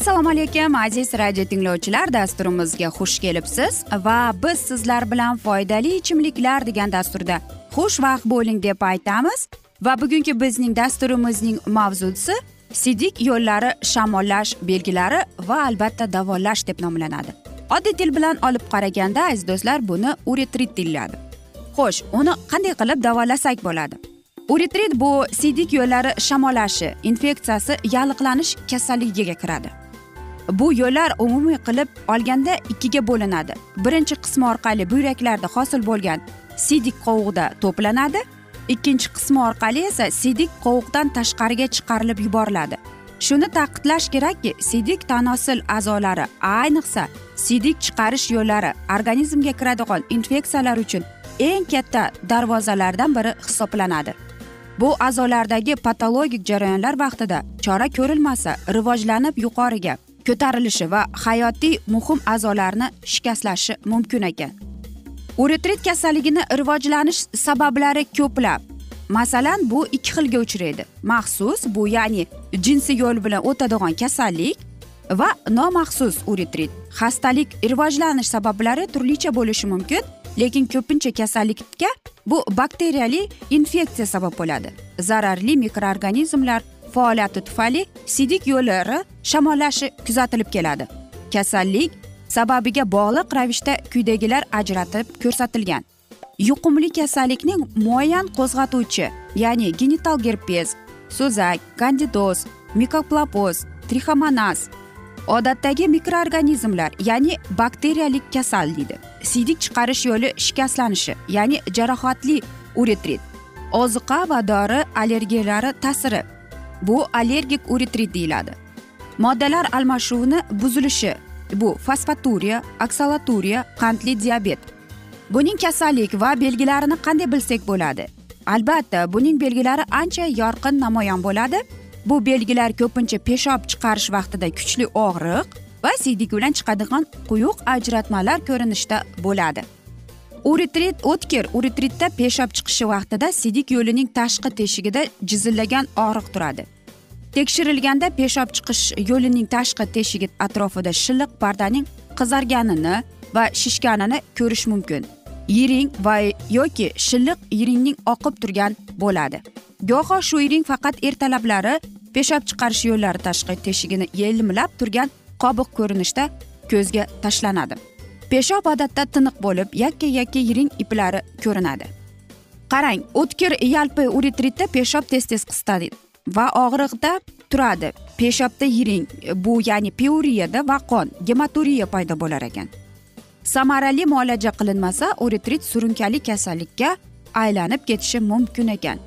assalomu alaykum aziz radio tinglovchilar dasturimizga xush kelibsiz va biz sizlar bilan foydali ichimliklar degan dasturda xushvaqt bo'ling deb aytamiz. Va bugungi bizning dasturimizning mavzusi sidik yo'llari shamollash belgilari va albatta davolash deb nomlanadi. Oddiy til bilan olib qaraganda aziz do'stlar buni uretrit deyiladi. Xo'sh uni qanday qilib davolasak bo'ladi? Uretrit bu siydik yo'llari shamollashi infeksiyasi yalliqlanish kasalligiga kiradi. Bu yo'llar umumiy qilib olganda ikkiga bo'linadi. Birinchi qismi orqali buyraklarda hosil bo'lgan sidik qovuqda to'planadi ikkinchi qismi orqali esa sidik qovuqdan tashqariga chiqarilib yuboriladi. Shuni ta'kidlash kerakki sidik tanosil a'zolari ayniqsa sidik chiqarish yo'llari organizmga kiradigan infeksiyalar uchun eng katta darvozalardan biri hisoblanadi. Bu a'zolardagi patologik jarayonlar vaqtida chora ko'rilmasa rivojlanib yuqoriga ko'tarilishi va hayotiy muhim a'zolarni shikastlashi mumkin ekan. Uretrit kasalligini rivojlanish sabablari ko'plab. Masalan bu ikki xilga uchraydi. Maxsus bu ya'ni jinsiy yo'l bilan o'tadigan kasallik va nomaxsus uretrit. Xastalik rivojlanish sabablari turlicha bo'lishi mumkin lekin ko'pincha kasallikka bu bakteriyali infeksiya sabab bo'ladi. Zararli mikroorganizmlar faoliyati tufayli siydik yo'llari shamollashi kuzatilib keladi. Kasallik sababiga bog'liq ravishda quyidagilar ajratib ko'rsatilgan. Yuqumli kasallikning muayyan qo'zg'atuvchi ya'ni genital gerpes so'zak kandidoz mikoplapoz trixomonaz odatdagi mikroorganizmlar ya'ni bakteriyalik kasal deydi. Siydik chiqarish yo'li shikastlanishi ya'ni jarohatli uretrit oziqa va dori allergiyalari ta'siri bu allergik uretrit deyiladi. Moddalar almashuvini buzilishi bu fosfaturiya oksalaturiya qandli diabet. Buning kasallik va belgilarini qanday bilsak bo'ladi? Albatta buning belgilari ancha yorqin namoyon bo'ladi. Bu belgilar ko'pincha peshob chiqarish vaqtida kuchli og'riq va siydik bilan chiqadigan quyuq ajratmalar ko'rinishda bo'ladi. Uretrit o'tkir uretritda peshob chiqishi vaqtida sidik yo'lining tashqi teshigida jizillagan og'riq turadi. Tekshirilganda peshob chiqish yo'lining tashqi teshigi atrofida shilliq pardaning qizarganini va shishganini ko'rish mumkin. Yiring va yoki shilliq yiringning oqib turgan bo'ladi. Goho shu yiring faqat ertalablari peshob chiqarish yo'llari tashqi teshigini yelimlab turgan qobiq ko'rinishda ko'zga tashlanadi. Peshob odatda tiniq bo'lib yakka yakka yiring iplari ko'rinadi. Qarang o'tkir yalpi uretritda peshob tez tez qistadi va og'riqda turadi. Peshobda yiring bu ya'ni piuriyada va qon gematuriya paydo bo'lar ekan. Samarali muolaja qilinmasa uretrit surunkali kasallikka aylanib ketishi mumkin ekan.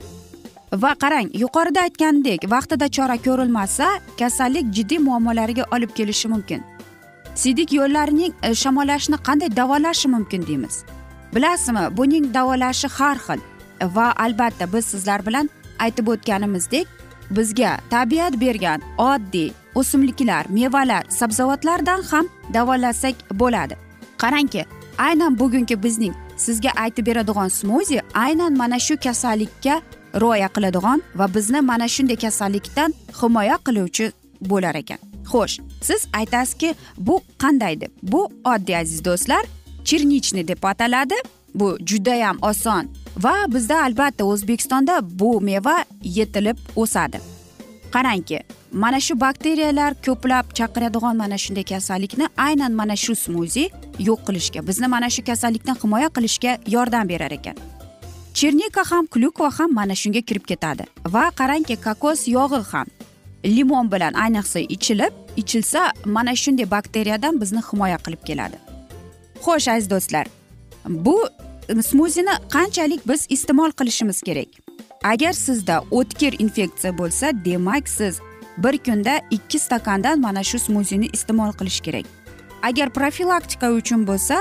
Va qarang yuqorida aytgandek vaqtida chora ko'rilmasa kasallik jiddiy muammolariga olib kelishi mumkin. Siydik yo'llarining e, shamollashini shamollashni qanday davolashi mumkin deymiz. Bilasizmi buning davolashi har xil. Va albatta biz sizlar bilan aytib o'tganimizdek bizga tabiat bergan oddiy o'simliklar mevalar sabzavotlardan ham davolasak bo'ladi. Qarangki aynan bugungi bizning sizga aytib beradigan smuzi aynan mana shu kasallikka rioya qiladigan va bizni mana shunday kasallikdan himoya qiluvchi bo'lar ekan. Xo'sh siz aytasizki bu qanday deb? Bu oddiy aziz do'stlar черничный deb ataladi. Bu judayam oson va bizda albatta o'zbekistonda bu meva yetilib o'sadi. Qarangki mana shu bakteriyalar ko'plab chaqiradigan mana shunday kasallikni aynan mana shu smuzi yo'q qilishga bizni mana shu kasallikdan himoya qilishga yordam berar ekan. Chernika ham klyukva ham mana shunga kirib ketadi va qarangki kokos yog'i ham. Limon bilan ayniqsa ichilib ichilsa mana shunday bakteriyadan bizni himoya qilib keladi. Xo'sh aziz do'stlar bu smuzini qanchalik biz iste'mol qilishimiz kerak? Agar sizda o'tkir infeksiya bo'lsa demak siz bir kunda ikki stakandan mana shu smuzini iste'mol qilish kerak. Agar profilaktika uchun bo'lsa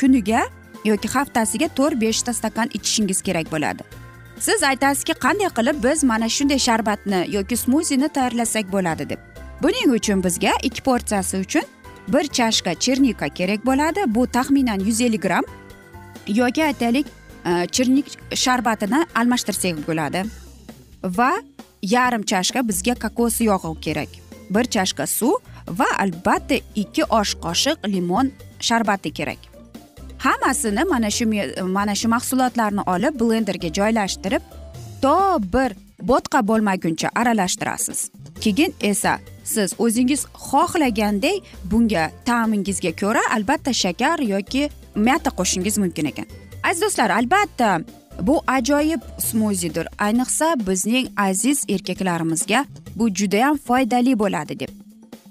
kuniga yoki haftasiga to'rt beshta stakan ichishingiz kerak bo'ladi. Siz aytasizki qanday qilib biz mana shunday sharbatni yoki smuzini tayyorlasak bo'ladi deb. Buning uchun bizga ikki porsiyasi uchun bir chashka chernika kerak bo'ladi. Bu taxminan yuz ellik gramm yoki aytaylik e, chernik sharbatini almashtirsak bo'ladi. Va yarim chashka bizga kokos yog'i kerak. Bir chashka suv va albatta ikki osh qoshiq limon sharbati kerak. Hammasini mana shu mana shu mahsulotlarni olib blenderga joylashtirib to bir bo'tqa bo'lmaguncha aralashtirasiz. Keyin esa siz o'zingiz xohlaganday bunga ta'mingizga ko'ra albatta shakar yoki mята qo'shishingiz mumkin ekan. Aziz do'stlar albatta bu ajoyib smuzidir ayniqsa bizning aziz erkaklarimizga bu judayam foydali bo'ladi deb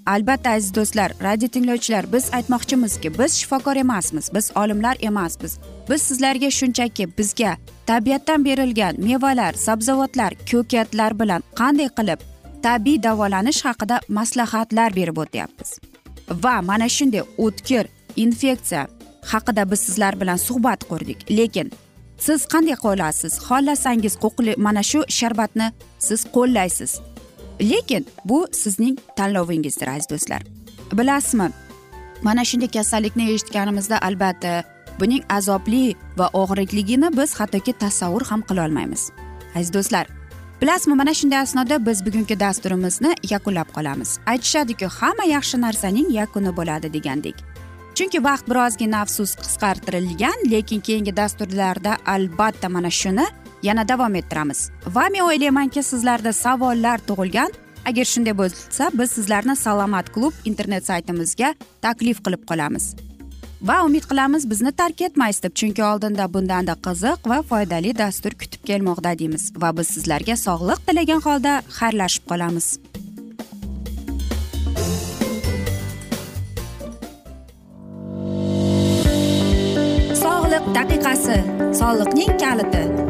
albatta aziz do'stlar radio tinglovchilar biz aytmoqchimizki biz shifokor emasmiz biz olimlar emasmiz. Biz sizlarga shunchaki bizga tabiatdan berilgan mevalar sabzavotlar ko'katlar bilan qanday qilib tabiiy davolanish haqida maslahatlar berib o'tyapmiz. Va mana shunday o'tkir infeksiya haqida biz sizlar bilan suhbat qurdik. Lekin siz qanday qilasiz xohlasangiz mana shu sharbatni siz qo'llaysiz. Lekin bu sizning tanlovingizdir aziz do'stlar. Bilasizmi mana shunday kasallikni eshitganimizda albatta buning azobli va og'irligini biz hattoki tasavvur ham qilolmaymiz aziz do'stlar bilasizmi mana shunday asnoda biz bugungi dasturimizni yakunlab qolamiz. Aytishadiku hamma yaxshi narsaning yakuni bo'ladi degandek chunki vaqt birozgina afsus qisqartirilgan lekin keyingi dasturlarda albatta mana shuni yana davom ettiramiz. Va men o'ylaymanki sizlarda savollar tug'ilgan. Agar shunday bo'lsa biz sizlarni salomat klub internet saytimizga taklif qilib qolamiz. Va umid qilamiz bizni tark etmaysiz deb chunki oldinda bundanda qiziq va foydali dastur kutib kelmoqda deymiz. Va biz sizlarga sog'liq tilagan holda xayrlashib qolamiz. Sog'liq daqiqasi. Soliqning kaliti.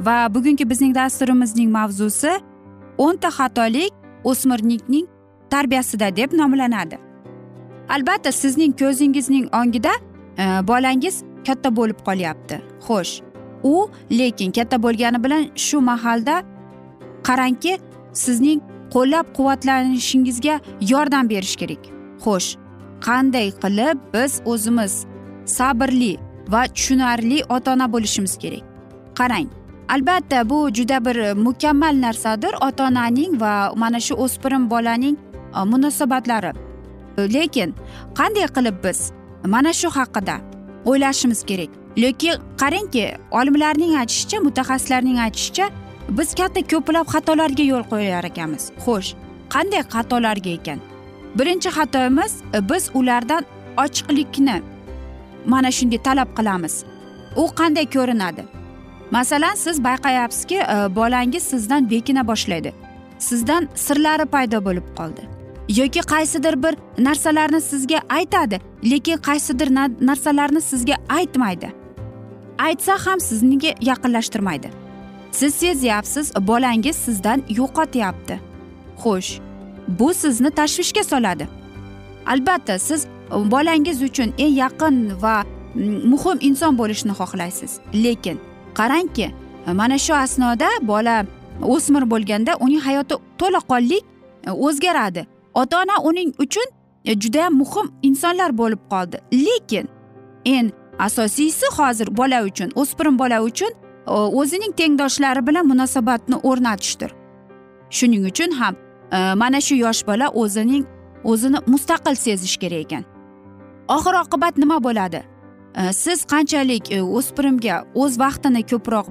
Va bugungi bizning dasturimizning mavzusi o'nta xatolik o'smirlikning tarbiyasida deb nomlanadi. Albatta sizning ko'zingizning ongida e, bolangiz katta bo'lib qolyapti. Xo'sh u lekin katta bo'lgani bilan shu mahalda qarangki sizning qo'llab quvvatlanishingizga yordam berish kerak. Xo'sh qanday qilib biz o'zimiz sabrli va tushunarli ota ona bo'lishimiz kerak? Qarang. Albatta bu juda bir mukammal narsadir. Ota onaning va mana shu o'spirim bolaning e, munosabatlari. Lekin qanday qilib biz mana shu haqida o'ylashimiz kerak? Lekin qarangki olimlarning aytishicha mutaxassislarning aytishicha biz katta ko'plab xatolarga yo'l qo'yar ekanmiz xo'sh qanday xatolarga ekan? Birinchi xatoimiz e, biz ulardan ochiqlikni mana shunday talab qilamiz. U qanday ko'rinadi? Masalan siz bayqayapsizki e, bolangiz sizdan bekina boshlaydi. Sizdan sirlari paydo bo'lib qoldi. Yoki qaysidir bir narsalarni sizga aytadi lekin qaysidir narsalarni sizga aytmaydi. Aytsa ham sizniki yaqinlashtirmaydi. Siz sezyapsiz bolangiz sizdan yo'qotyapti. Xo'sh bu sizni tashvishga soladi. Albatta siz e, bolangiz uchun eng yaqin va muhim inson bo'lishni xohlaysiz. Lekin qarangki mana shu asnoda bola o'smir bo'lganda uning hayoti to'laqonlik e, o'zgaradi. Ota ona uning uchun e, judayam muhim insonlar bo'lib qoldi. Lekin eng asosiysi hozir bola uchun o'spirin bola uchun e, o'zining tengdoshlari bilan munosabatni o'rnatishdir. Shuning uchun ham mana shu yosh bola o'zining o'zini mustaqil sezish kerak ekan. Oxir oqibat nima bo'ladi? Э, siz qanchalik e, o'spirimga o'z vaqtini ko'proq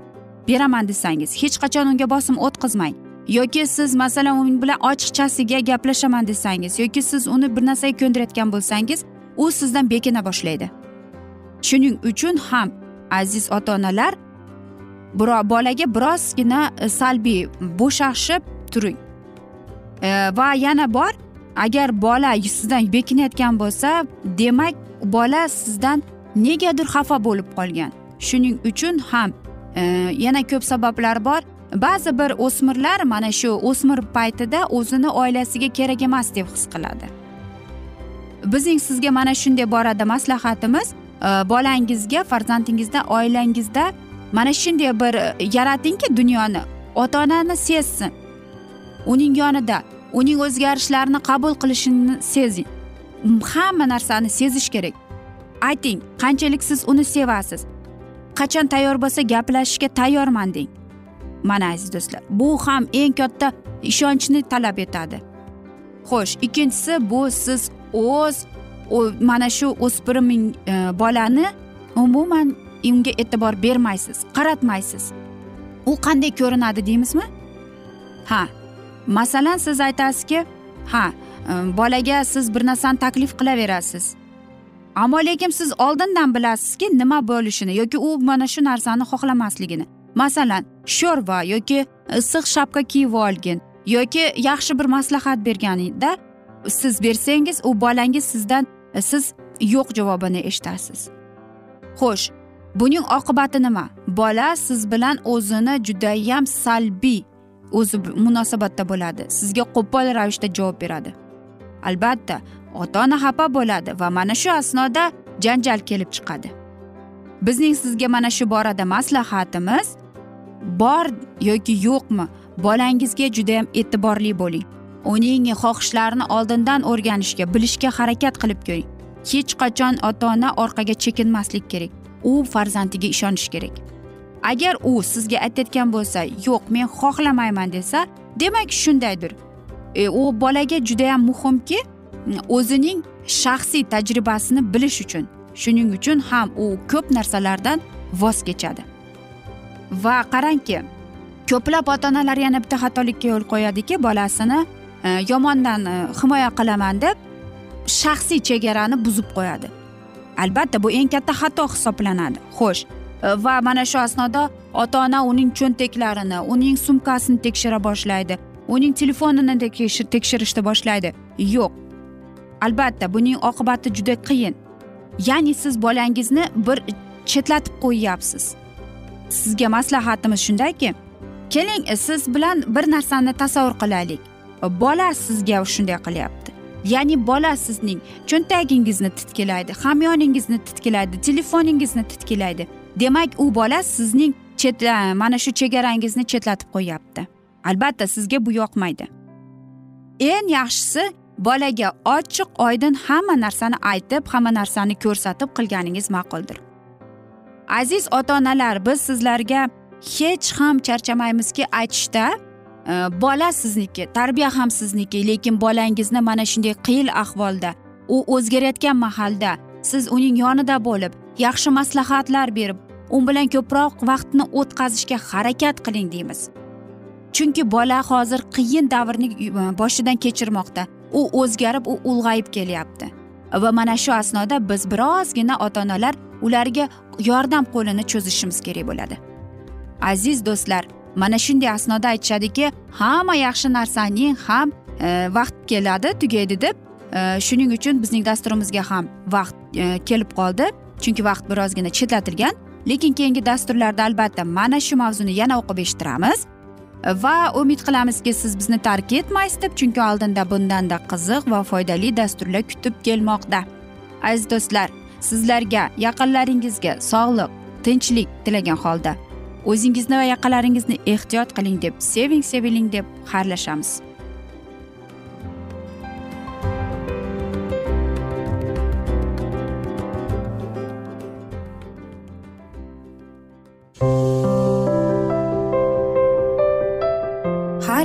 beraman desangiz hech qachon unga bosim o'tkazmang. Yoki siz masalan u bilan ochiqchasiga gaplashaman desangiz yoki siz uni bir narsaga ko'ndirayotgan bo'lsangiz u sizdan bekina boshlaydi. Shuning uchun ham aziz ota onalar bolaga birozgina e, salbiy bo'shashib turing. E, va yana bor agar bola sizdan bekinayotgan bo'lsa demak bola sizdan negadir xafa bo'lib qolgan. Shuning uchun ham e, yana ko'p sabablar bor. Ba'zi bir o'smirlar mana shu o'smir paytida o'zini oilasiga kerak emas deb his qiladi. Bizning sizga mana shunday borada maslahatimiz e, bolangizga farzandingizda oilangizda mana shunday bir e, yaratingki dunyoni ota onani sezsin. Uning yonida uning o'zgarishlarini qabul qilishini sezing. Hamma narsani sezish kerak. Ayting qanchalik siz uni sevasiz? Qachon tayyor bo'lsa gaplashishga tayyorman deng. Mana aziz do'stlar bu ham eng katta ishonchni talab etadi. Xo'sh ikkinchisi bu siz o'z mana shu o'spirim e, bolani umuman unga e'tibor bermaysiz qaratmaysiz. U qanday ko'rinadi deymizmi? Ha masalan siz aytasizki ha e, bolaga siz bir narsani taklif qilaverasiz. Ammo lekin siz oldindan bilasizki nima bo'lishini yoki u mana shu narsani xohlamasligini. Masalan sho'rva yoki e, issiq shapka kiyib olgin yoki yaxshi bir maslahat berganida siz bersangiz u bolangiz sizdan e, siz yo'q javobini eshitasiz. Xo'sh buning oqibati nima? Bola siz bilan o'zini judayam salbiy o'zi munosabatda bo'ladi. Sizga qo'pol ravishda javob beradi. Albatta ota ona xafa bo'ladi va mana shu asnoda janjal kelib chiqadi. Bizning sizga mana shu borada maslahatimiz bor yoki yo'qmi? Bolangizga judayam e'tiborli bo'ling. Uning xohishlarini oldindan o'rganishga bilishga harakat qilib ko'ring. Hech qachon ota ona orqaga chekinmaslik kerak. U farzandiga ishonishi kerak. Agar u sizga aytayotgan bo'lsa yo'q men xohlamayman desa demak shundaydir. E, u bolaga judayam muhimki o'zining shaxsiy tajribasini bilish uchun shuning uchun ham u ko'p narsalardan voz kechadi. Va qarangki ko'plab ota onalar yana bitta xatolikka yo'l qo'yadiki bolasini e, yomondan e, himoya qilaman deb shaxsiy chegarani buzib qo'yadi. Albatta bu eng katta xato hisoblanadi. Xo'sh e, va mana shu asnoda ota ona uning cho'ntaklarini uning sumkasini tekshira boshlaydi uning telefonini tekshirishni boshlaydi. Yo'q albatta buning oqibati juda qiyin. Ya'ni siz bolangizni bir chetlatib qo'yyapsiz. Sizga maslahatimiz shundayki keling siz bilan bir narsani tasavvur qilaylik. Bola sizga shunday qilyapti. Ya'ni bola sizning cho'ntagingizni titkilaydi hamyoningizni titkilaydi telefoningizni titkilaydi. Demak u bola sizning chet e, mana shu chegarangizni chetlatib qo'yyapti. Albatta sizga bu yoqmaydi. Eng yaxshisi bolaga ochiq oydin hamma narsani aytib hamma narsani ko'rsatib qilganingiz ma'quldir. Aziz ota onalar biz sizlarga hech ham charchamaymizki aytishda e, bola sizniki tarbiya ham sizniki lekin bolangizni mana shunday qiyin ahvolda u o'zgarayotgan mahalda siz uning yonida bo'lib yaxshi maslahatlar berib u bilan ko'proq vaqtni o'tkazishga harakat qiling deymiz. Chunki bola hozir qiyin davrni e, boshidan kechirmoqda. U o'zgarib u ulg'ayib kelyapti. Va mana shu asnoda biz birozgina ota onalar ularga yordam qo'lini cho'zishimiz kerak bo'ladi. Aziz do'stlar mana shunday asnoda aytishadiki hamma yaxshi narsaning ham e, vaqt keladi tugaydi deb e, shuning uchun bizning dasturimizga ham vaqt e, kelib qoldi. Chunki vaqt birozgina chetlatilgan lekin keyingi dasturlarda albatta mana shu mavzuni yana o'qib eshittiramiz. Va umid qilamizki siz bizni tark etmaysiz deb chunki oldinda bundanda qiziq va foydali dasturlar kutib kelmoqda. Aziz do'stlar sizlarga yaqinlaringizga sog'lik tinchlik tilagan holda o'zingizni va yaqinlaringizni ehtiyot qiling deb seving seviling deb xayrlashamiz.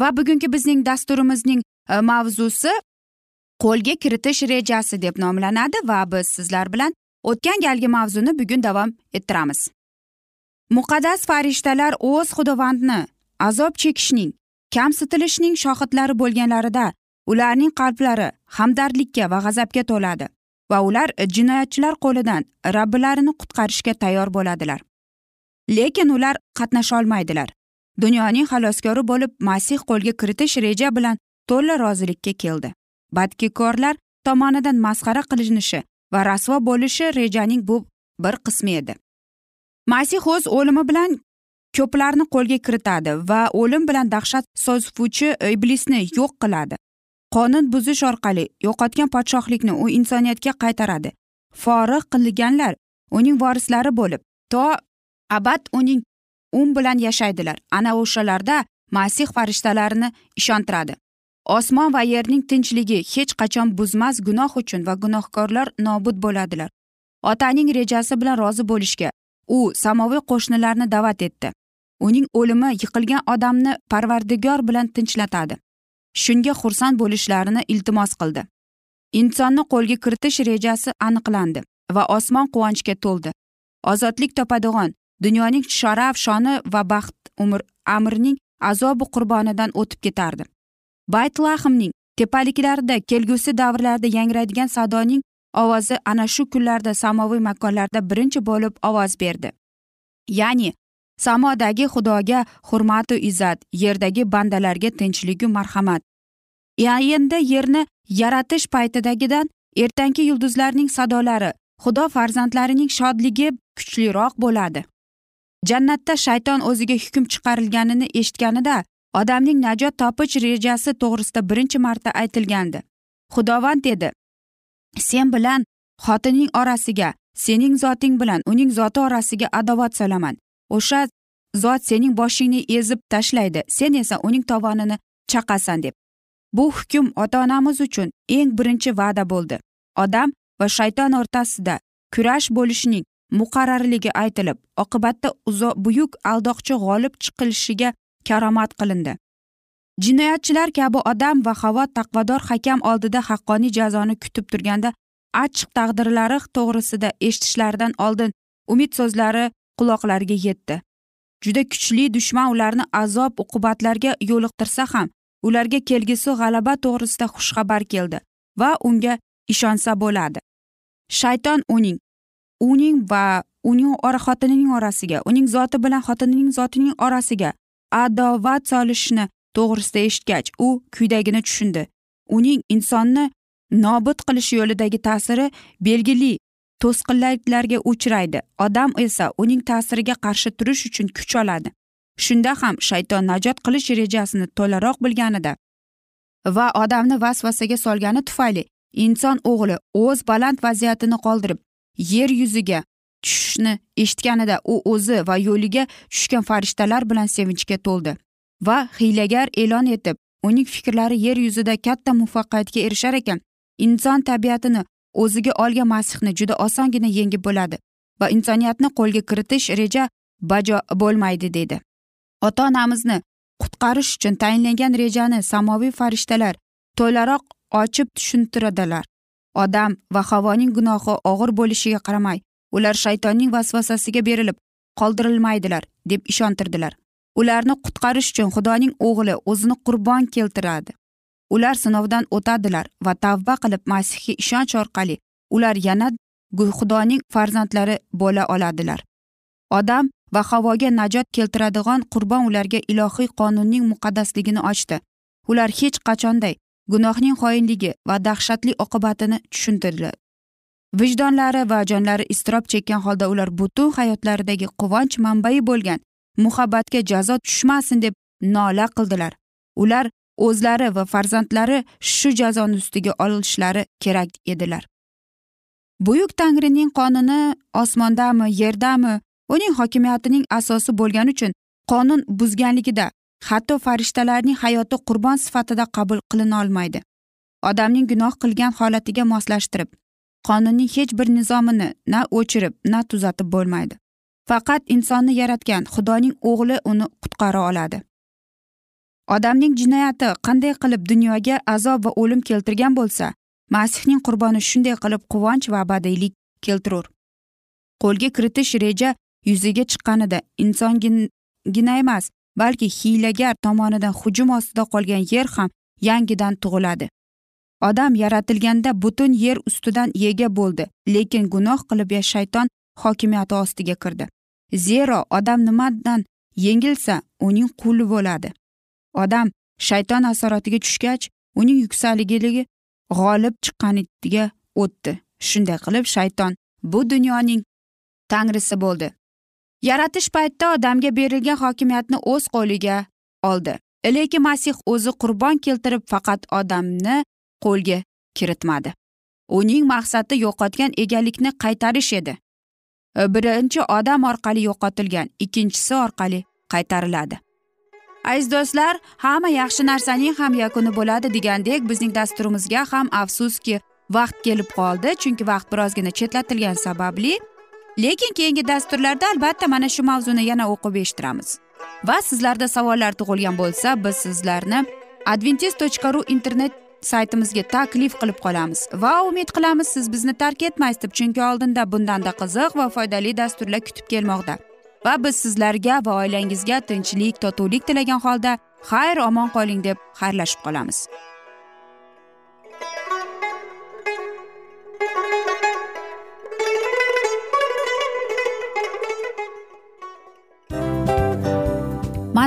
Va bugungi bizning dasturimizning e, mavzusi qo'lga kiritish rejasi deb nomlanadi va biz sizlar bilan o'tgan galgi mavzuni bugun davom ettiramiz. Muqaddas farishtalar o'z xudovandni azob chekishning kamsitilishning shohidlari bo'lganlarida ularning qalblari hamdardlikka va g'azabga to'ladi va ular jinoyatchilar qo'lidan robbilarini qutqarishga tayyor bo'ladilar. Lekin ular qatnasholmaydilar. Dunyoning xaloskori bo'lib masih qo'lga kiritish reja bilan to'la rozilikka keldi. Badkikorlar tomonidan masxara qilinishi va rasvo bo'lishi rejaning bu bir qismi edi. Masih o'z o'limi bilan ko'plarni qo'lga kiritadi va o'lim bilan dahshat sozuvchi iblisni yo'q qiladi. Qonun buzish orqali yo'qotgan podshohlikni u insoniyatga qaytaradi. Forig' qilganlar uning vorislari bo'lib to abad uning un bilan yashaydilar. Ana o'shalarda masih farishtalarini ishontiradi. Osmon va yerning tinchligi hech qachon buzmas gunoh uchun va gunohkorlar nobud bo'ladilar. Otaning rejasi bilan rozi bo'lishga u samoviy qo'shnilarni da'vat etdi. Uning o'limi yiqilgan odamni parvardigor bilan tinchlatadi shunga xursand bo'lishlarini iltimos qildi. Insonni qo'lga kiritish rejasi aniqlandi va osmon quvonchga to'ldi. Ozodlik topadigan dunyoning sharaf shoni va baxt umr amrning azobi qurbonidan o'tib ketardi. Baytlahmning tepaliklarida kelgusi davrlarda yangraydigan sadoning ovozi ana shu kunlarda samoviy makonlarda birinchi bo'lib ovoz berdi. Ya'ni samodagi xudoga hurmatu izzat yerdagi bandalarga tinchligu marhamat. Endi yerni yaratish paytidagidan ertangi yulduzlarning sadolari xudo farzandlarining shodligi kuchliroq bo'ladi. Jannatda shayton o'ziga hukm chiqarilganini eshitganida odamning najot topish rejasi to'g'risida birinchi marta aytilgandi. Xudovand dedi sen bilan xotining orasiga sening zoting bilan uning zoti orasiga adovat solaman. O'sha zot sening boshingni ezib tashlaydi. Sen esa uning tovonini chaqasan deb. Bu hukm ota onamiz uchun eng birinchi va'da bo'ldi. Odam va shayton o'rtasida kurash bo'lishining muqarrarligi aytilib oqibatda buyuk aldoqchi g'olib chiqilishiga karomat qilindi. Jinoyatchilar kabi odam va havo taqvodor hakam oldida haqqoniy jazoni kutib turganda achchiq taqdirlari to'g'risida eshitishlaridan oldin umid so'zlari quloqlariga yetdi. Juda kuchli dushman ularni azob uqubatlarga yo'liqtirsa ham ularga kelgusi g'alaba to'g'risida xushxabar keldi va unga ishonsa bo'ladi. Shayton uning uning va uning xotinining orasiga uning zoti bilan xotinining zotining orasiga adovat solishni to'g'risida eshitgach u quyidagini tushundi. Uning insonni nobud qilish yo'lidagi ta'siri belgili to'sqinliklarga uchraydi. Odam esa uning ta'siriga qarshi turish uchun kuch oladi. Shunda ham shayton najot qilish rejasini to'laroq bilganida va odamni vasvasaga solgani tufayli inson o'g'li o'z baland vaziyatini qoldirib yer yuziga tushishni eshitganida u o'zi va yo'liga tushgan farishtalar bilan sevinchga to'ldi va hiylagar e'lon etib uning fikrlari yer yuzida katta muvaffaqiyatga erishar ekan. Inson tabiatini o'ziga olgan masihni juda osongina yengib bo'ladi va insoniyatni qo'lga kiritish reja bajo bo'lmaydi dedi ota onamizni qutqarish uchun tayinlangan rejani samoviy farishtalar to'laroq ochib tushuntiradilar. Odam va havoning gunohi og'ir bo'lishiga qaramay ular shaytonning vasvasasiga berilib qoldirilmaydilar deb ishontirdilar. Ularni qutqarish uchun xudoning o'g'li o'zini qurbon keltiradi. Ular sinovdan o'tadilar va tavba qilib masihga ishonch orqali ular yana xudoning farzandlari bo'la oladilar. Odam va havoga najot keltiradigan qurbon ularga ilohiy qonunning muqaddasligini ochdi. Ular hech qachonday gunohning xoinligi va dahshatli oqibatini tushuntirdilar vijdonlari va jonlari iztirob chekkan holda ular butun hayotlaridagi quvonch manbai bo'lgan muhabbatga jazo tushmasin deb nola qildilar. Ular o'zlari va farzandlari shu jazoni ustiga olishlari kerak edilar. Buyuk tangrining qonuni osmondami yerdami uning hokimiyatining asosi bo'lgani uchun qonun buzganligida hatto farishtalarning hayoti qurbon sifatida qabul qilina olmaydi. Odamning gunoh qilgan holatiga moslashtirib qonunning hech bir nizomini na o'chirib na tuzatib bo'lmaydi. Faqat insonni yaratgan xudoning o'g'li uni qutqara oladi. Odamning jinoyati qanday qilib dunyoga azob va o'lim keltirgan bo'lsa masihning qurboni shunday qilib quvonch va abadiylik keltirur. Qo'lga kiritish reja yuzaga chiqqanida insongina emas balki hiylagar tomonidan hujum ostida qolgan yer ham yangidan tug'iladi. Odam yaratilganda butun yer ustidan ega bo'ldi lekin gunoh qilib shayton hokimiyati ostiga kirdi. Zero odam nimadan yengilsa uning quli bo'ladi. Odam shayton asoratiga tushgach uning yuksakligi g'olib chiqqaniga o'tdi. Shunday qilib shayton bu dunyoning tangrisi bo'ldi. Yaratish paytida odamga berilgan hokimiyatni o'z qo'liga oldi. Lekin masih o'zi qurbon keltirib faqat odamni qo'lga kiritmadi. Uning maqsadi yo'qotgan egalikni qaytarish edi. E, birinchi odam orqali yo'qotilgan ikkinchisi orqali qaytariladi. Aziz do'stlar hamma yaxshi narsaning ham yakuni bo'ladi degandek bizning dasturimizga ham afsuski vaqt kelib qoldi chunki vaqt birozgina chetlatilgani sababli lekin keyingi dasturlarda albatta mana shu mavzuni yana o'qib eshittiramiz. Va sizlarda savollar tug'ilgan bo'lsa biz sizlarni adventis tochka ru internet saytimizga taklif qilib qolamiz. Va umid qilamiz siz bizni tark etmaysiz deb chunki oldinda bundanda qiziq va foydali dasturlar kutib kelmoqda. Va biz sizlarga va oilangizga tinchlik totuvlik tilagan holda xayr omon qoling deb xayrlashib qolamiz.